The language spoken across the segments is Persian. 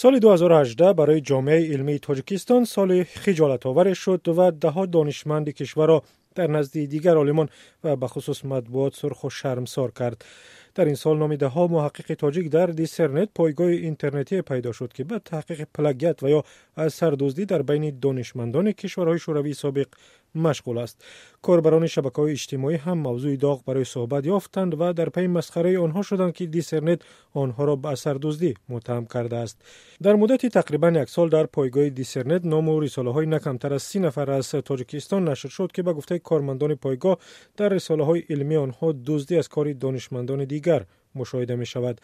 سال 2018 برای جامعه علمی تاجیکستان سال خجالت آور شد و ده ها دانشمند کشور را در نزد دیگر عالمان و به خصوص مطبوعات سرخ و شرمسار کرد. در این سال نامی ده ها محقق تاجیک در دیسرنت پایگاه اینترنتی پیدا شد که به تحقیق پلاگیات و یا از اثردزدی در بین دانشمندان کشورهای شوروی سابق مشغول است کاربران شبکه های اجتماعی هم موضوع داغ برای صحبت یافتند و در پی مسخره آنها شدند که دیسرنت آنها را به اثر دزدی متهم کرده است در مدت تقریبا یک سال در پایگاه دیسرنت نام و رساله های نکمتر از سی نفر از تاجیکستان نشر شد که به گفته کارمندان دیگەر مشاهده می شود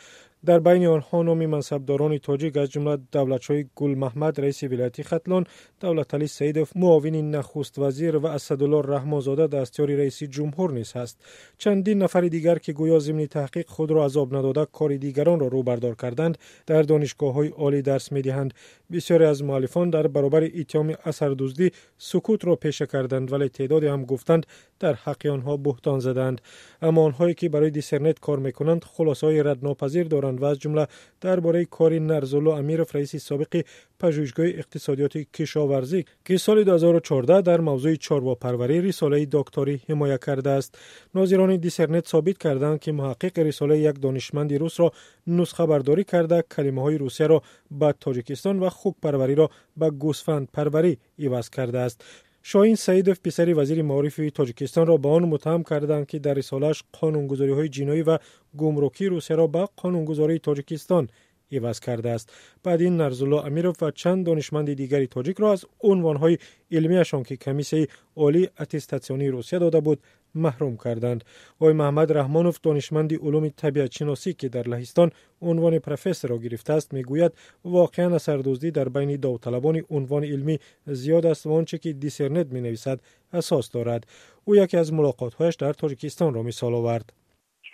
در بین آنها نام منصبداران تاجیک از جمله دولتشاه گل محمد رئیس ولایتی ختلان دولت علی سیدف معاون نخست وزیر و اسدالله رحمانزاده دستیار رئیس جمهور نیز است چندین نفر دیگر که گویا ضمن تحقیق خود را عذاب نداده کار دیگران را رو بردار کردند. در دانشگاه های عالی درس می دهند بسیاری از مؤلفان در برابر اتهام اثردزدی سکوت را پیشه کردند ولی تعدادی هم گفتند در حق آنها بهتان زدند. اما آنهایی که برای دیسرنت کار می‌کنند خلاصه های ردناپذیر دارند و از جمله درباره کار نرزولو امیرف رئیس سابق پژوهشگاه اقتصادیات کشاورزی که سال 2014 در موضوع پروری رساله دکتری حمایت کرده است. ناظران دیسرنت ثابت کردند که محقق رساله یک دانشمند روس را نسخه برداری کرده کلمه های روسیه را به تاجیکستان و خوک پروری را به گوسفند پروری عوض کرده است. шоҳин саидов писари вазири маорифи тоҷикистонро ба он муттаҳам карданд ки дар рисолааш қонунгузориҳои ҷиноӣ ва гумрукии русияро ба қонунгузории тоҷикистон عوض کرده است. بعد این نرزالله امیروف و چند دانشمند دیگری تاجیک را از عنوانهای علمیشان که کمیسه عالی اتستاسیونی روسیه داده بود محروم کردند. آقای محمد رحمانوف دانشمند علوم طبیعت شناسی که در لهستان عنوان پروفسور را گرفته است می‌گوید واقعا اثردزدی در بین داوطلبان عنوان علمی زیاد است و آنچه که دیسرنت می نویسد اساس دارد. او یکی از ملاقاتهایش در تاجیکستان را مثال آورد.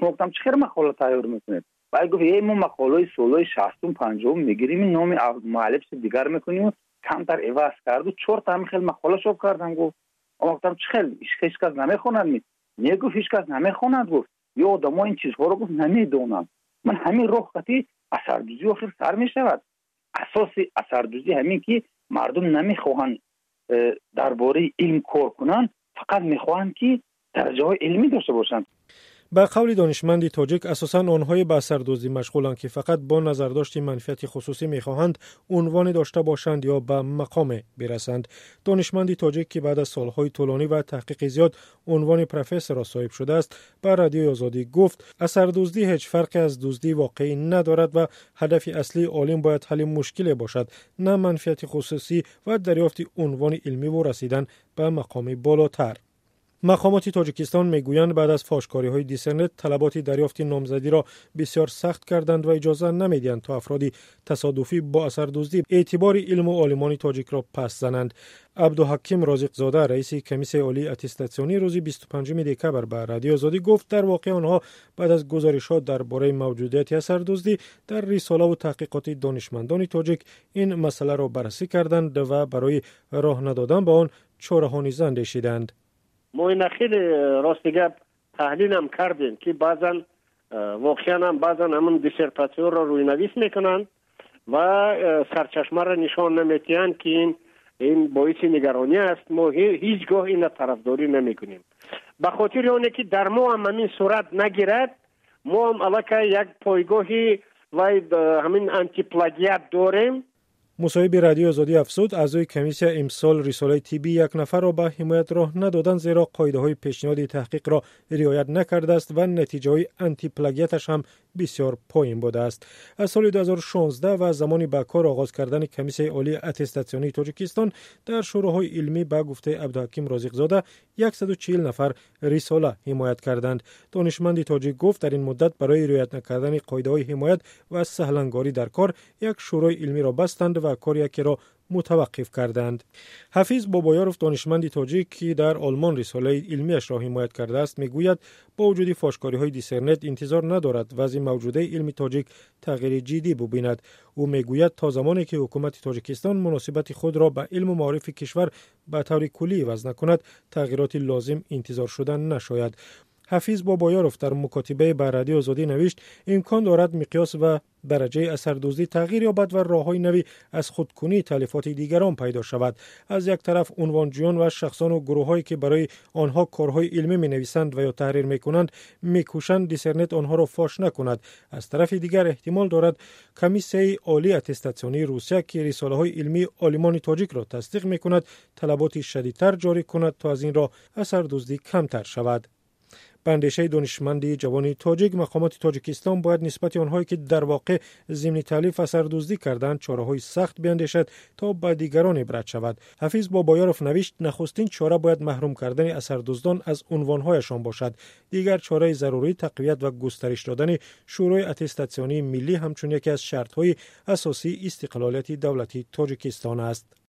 گفتم چرا مقاله تیار می‌کنید بعد گفت یه ما مقاله سولای 60 50 میگیریم نام معلف دیگر میکنیم کمتر عوض کرد و چهار تا خیلی مقاله شو کردم گفت اما گفتم چه خیلی هیچ کس نمیخونند میگفت هیچ کس نمیخوند گفت یا آدم این چیزها رو گفت نمیدونند من همین رخ خطی اثردوزی آخر سر می شود اساس اثردوزی همین که مردم نمیخواهند درباره علم کار کنند فقط میخواهند که درجه های علمی داشته باشند به قول دانشمندی تاجیک اساسا آنهای به سردوزی مشغولند که فقط با نظرداشت منفیت خصوصی می‌خواهند عنوان داشته باشند یا به مقام برسند. دانشمندی تاجیک که بعد از سالهای طولانی و تحقیق زیاد عنوان پروفسور را صاحب شده است بر رادیو آزادی گفت اثردوزی هیچ فرقی از دزدی واقعی ندارد و هدف اصلی عالم باید حل مشکل باشد. نه منفیت خصوصی و دریافت عنوان علمی و رسیدن به مقام بالاتر. مقامات تاجیکستان می‌گویند بعد از فاشکاری های دیسرنت طلبات دریافت نامزدی را بسیار سخت کردند و اجازه نمی‌دهند تا افرادی تصادفی با اثر دزدی اعتبار علم و عالمان تاجیک را پس زنند. عبدالحکیم رازق زاده رئیس کمیسه عالی اتستاسیونی روز 25 دکبر به رادیو آزادی گفت در واقع آنها بعد از گزارشات درباره موجودیت اثر دزدی در رساله و تحقیقات دانشمندان تاجیک این مسئله را بررسی کردند و برای راه ندادن به آن چاره نیز اندیشیدند. мо ина хеле э, рости гап таҳлилам кардем ки баъзан э, воқеанам баъзан ҳамн диссертатсияро рӯйнавис мекунанд ва э, сарчашмаро нишон наметиҳанд ки ин ин боиси нигаронӣ аст. Мо ҳеҷ гоҳ ина тарафдорӣ намекунем. Ба хотири оне ки дар мо ҳам ҳамин сурат нагирад мо ҳам аллакай як пойгоҳи вай ҳамин антиплагиат дорем پایگاهی و همین انتی پلاگیت داریم مصاحب رادیو آزادی افزود اعضای کمیسیا امسال رساله تیبی یک نفر را به حمایت راه ندادند زیرا قاعده های پیشنهاد تحقیق را رعایت نکرده است و نتیجه های انتی پلاگیتش هم بسیار پایین بوده است. از سال 2016 و زمانی به کار آغاز کردن کمیسیه عالی اتستاسیونی تاجیکستان در شوراهای علمی به گفته عبدالحکیم رازق زاده 140 نفر رساله حمایت کردند. دانشمند تاجیک گفت در این مدت برای رعایت نکردن قاعده های حمایت و سهلنگاری در کار یک شورای علمی را بستند و کار یکی را متوقف کردند. حفیظ بابایاروف دانشمندی تاجیک که در آلمان رساله علمیش را حمایت کرده است می‌گوید با وجود فاشکاری های دیسرنت انتظار ندارد وضع موجوده علمی تاجیک تغییر جدی ببیند. او می‌گوید تا زمانی که حکومت تاجیکستان مناسبت خود را به علم و معارف کشور به طور کلی وضع نکند تغییرات لازم انتظار شدن نشاید. حفیظ بابایاروف در مکاتبه به رادیو آزادی نوشت امکان دارد مقیاس و درجه اثردوزی تغییر یابد و راههای نوی از خودکنی تالیفات دیگران پیدا شود. از یک طرف عنوانجویان و شخصان و گروههایی که برای آنها کارهای علمی می نویسند و یا تحریر می کنند می کوشند دیسرنت آنها را فاش نکند. از طرف دیگر احتمال دارد کمیسیه عالی اتستاسیونی روسیه که رساله های علمی آلمان تاجیک را تصدیق می کند طلبات شدیدتر جاری کند تا از این را اثردوزی کمتر شود. به اندیشه دانشمندی جوان تاجیک مقامات تاجیکستان باید نسبت آنهایی که در واقع ضمن تالیف دزدی کردند چاره های سخت بیندیشد تا به دیگران عبرت شود. حفیظ بابایاروف نوشت نخستین چاره باید محروم کردن اثردزدان از عنوانهایشان باشد. دیگر چاره ضروری تقویت و گسترش دادن شورای اتستاسیونی ملی همچون یکی از شرط های اساسی استقلالیت دولتی تاجیکستان است.